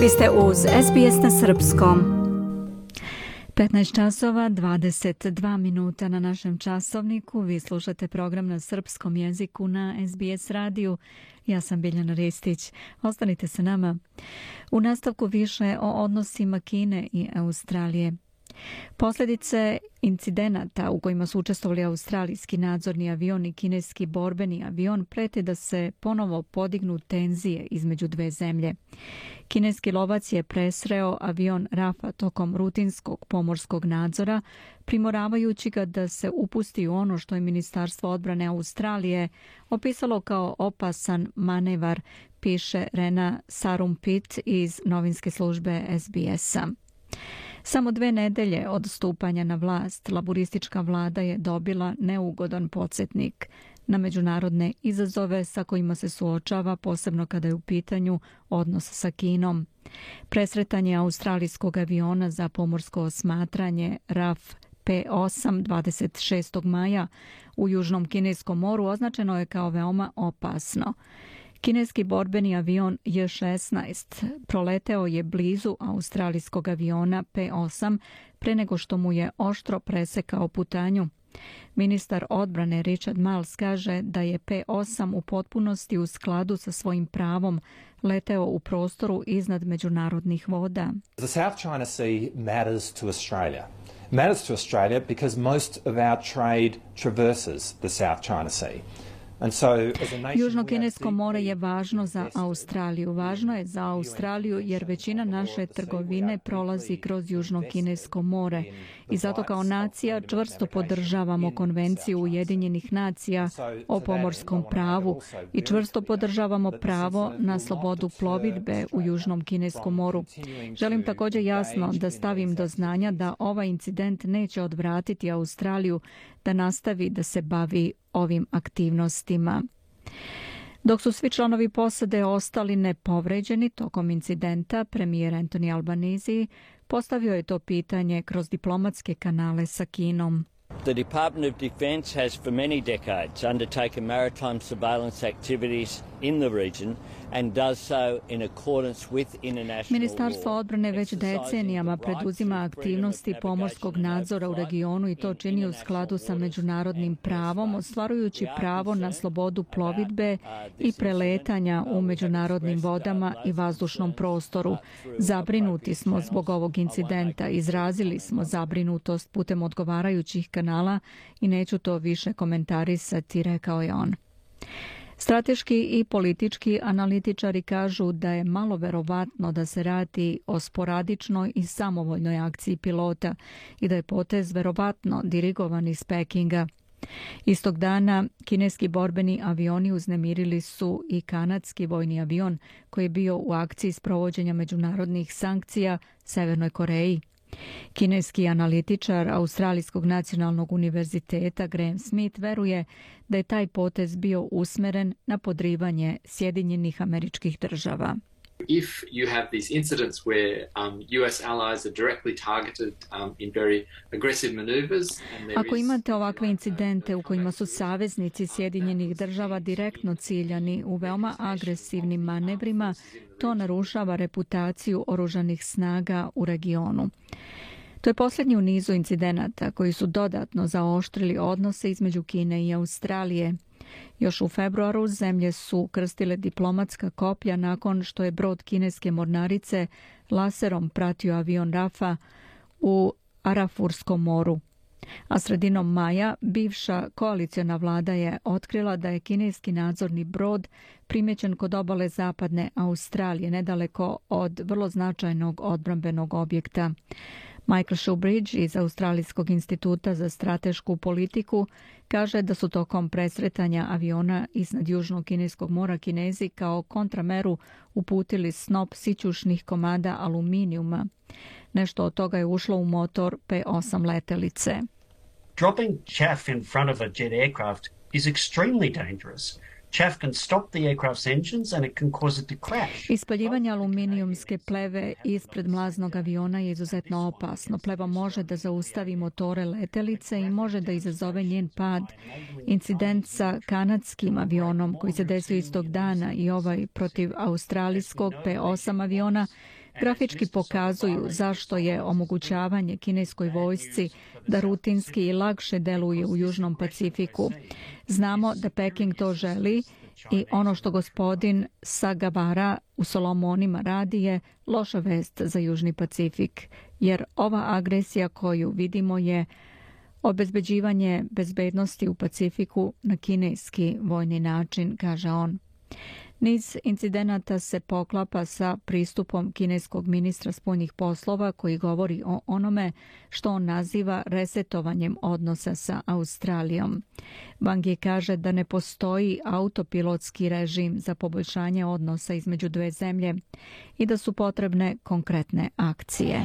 Vi ste uz SBS na Srpskom. 15 časova, 22 minuta na našem časovniku. Vi slušate program na srpskom jeziku na SBS radiju. Ja sam Biljana Ristić. Ostanite sa nama. U nastavku više o odnosima Kine i Australije. Posljedice incidenata u kojima su učestvovali australijski nadzorni avion i kineski borbeni avion prete da se ponovo podignu tenzije između dve zemlje. Kineski lovac je presreo avion Rafa tokom rutinskog pomorskog nadzora, primoravajući ga da se upusti u ono što je Ministarstvo odbrane Australije opisalo kao opasan manevar, piše Rena Sarumpit iz novinske službe SBS-a. Samo dve nedelje od stupanja na vlast, laburistička vlada je dobila neugodan podsjetnik na međunarodne izazove sa kojima se suočava, posebno kada je u pitanju odnos sa Kinom. Presretanje australijskog aviona za pomorsko osmatranje RAF P8 26. maja u Južnom Kineskom moru označeno je kao veoma opasno. Kineski borbeni avion J-16 proleteo je blizu australijskog aviona P-8 pre nego što mu je oštro presekao putanju. Ministar odbrane Richard Miles kaže da je P-8 u potpunosti u skladu sa svojim pravom leteo u prostoru iznad međunarodnih voda. The South China Sea matters to Australia. Matters to Australia because most of our trade traverses the South China Sea. Južno kinesko more je važno za Australiju. Važno je za Australiju jer većina naše trgovine prolazi kroz Južno kinesko more. I zato kao nacija čvrsto podržavamo konvenciju Ujedinjenih nacija o pomorskom pravu i čvrsto podržavamo pravo na slobodu plovidbe u Južnom kineskom moru. Želim također jasno da stavim do znanja da ovaj incident neće odvratiti Australiju da nastavi da se bavi ovim aktivnostima. Dok su svi članovi posade ostali nepovređeni tokom incidenta, premijer Anthony Albanizi postavio je to pitanje kroz diplomatske kanale sa Kinom. The Department of Defence has for many decades undertaken maritime surveillance activities in the region Ministarstvo odbrane već decenijama preduzima aktivnosti pomorskog nadzora u regionu i to čini u skladu sa međunarodnim pravom, ostvarujući pravo na slobodu plovidbe i preletanja u međunarodnim vodama i vazdušnom prostoru. Zabrinuti smo zbog ovog incidenta, izrazili smo zabrinutost putem odgovarajućih kanala i neću to više komentarisati, rekao je on. Strateški i politički analitičari kažu da je malo verovatno da se radi o sporadičnoj i samovoljnoj akciji pilota i da je potez verovatno dirigovan iz Pekinga. Istog dana kineski borbeni avioni uznemirili su i kanadski vojni avion koji je bio u akciji sprovođenja međunarodnih sankcija Severnoj Koreji. Kineski analitičar Australijskog nacionalnog univerziteta Graham Smith veruje da je taj potez bio usmeren na podrivanje Sjedinjenih američkih država. If you have these incidents where um, US allies are directly targeted um, in very aggressive maneuvers... Ako imate ovakve incidente u kojima su saveznici Sjedinjenih država direktno ciljani u veoma agresivnim manevrima, to narušava reputaciju oružanih snaga u regionu. To je posljednji u nizu incidenata koji su dodatno zaoštrili odnose između Kine i Australije. Još u februaru zemlje su krstile diplomatska koplja nakon što je brod kineske mornarice laserom pratio avion Rafa u Arafurskom moru. A sredinom maja bivša koalicijona vlada je otkrila da je kineski nadzorni brod primećen kod obale zapadne Australije, nedaleko od vrlo značajnog odbrambenog objekta. Michael Shubridge iz Australijskog instituta za stratešku politiku kaže da su tokom presretanja aviona iznad Južnog kineskog mora Kinezi kao kontrameru uputili snop sićušnih komada aluminijuma. Nešto od toga je ušlo u motor P-8 letelice. Dropping chaff in front of a jet aircraft is extremely dangerous. Can stop the aircraft's engines and it can cause it to crash. Ispaljivanje aluminijumske pleve ispred mlaznog aviona je izuzetno opasno. Pleva može da zaustavi motore letelice i može da izazove njen pad. Incident sa kanadskim avionom koji se desio istog dana i ovaj protiv australijskog P-8 aviona grafički pokazuju zašto je omogućavanje kineskoj vojsci da rutinski i lakše deluje u Južnom Pacifiku. Znamo da Peking to želi i ono što gospodin Sagavara u Solomonima radi je loša vest za Južni Pacifik, jer ova agresija koju vidimo je obezbeđivanje bezbednosti u Pacifiku na kineski vojni način, kaže on. Niz incidenata se poklapa sa pristupom kineskog ministra spoljnih poslova koji govori o onome što on naziva resetovanjem odnosa sa Australijom. Wang je kaže da ne postoji autopilotski režim za poboljšanje odnosa između dve zemlje i da su potrebne konkretne akcije.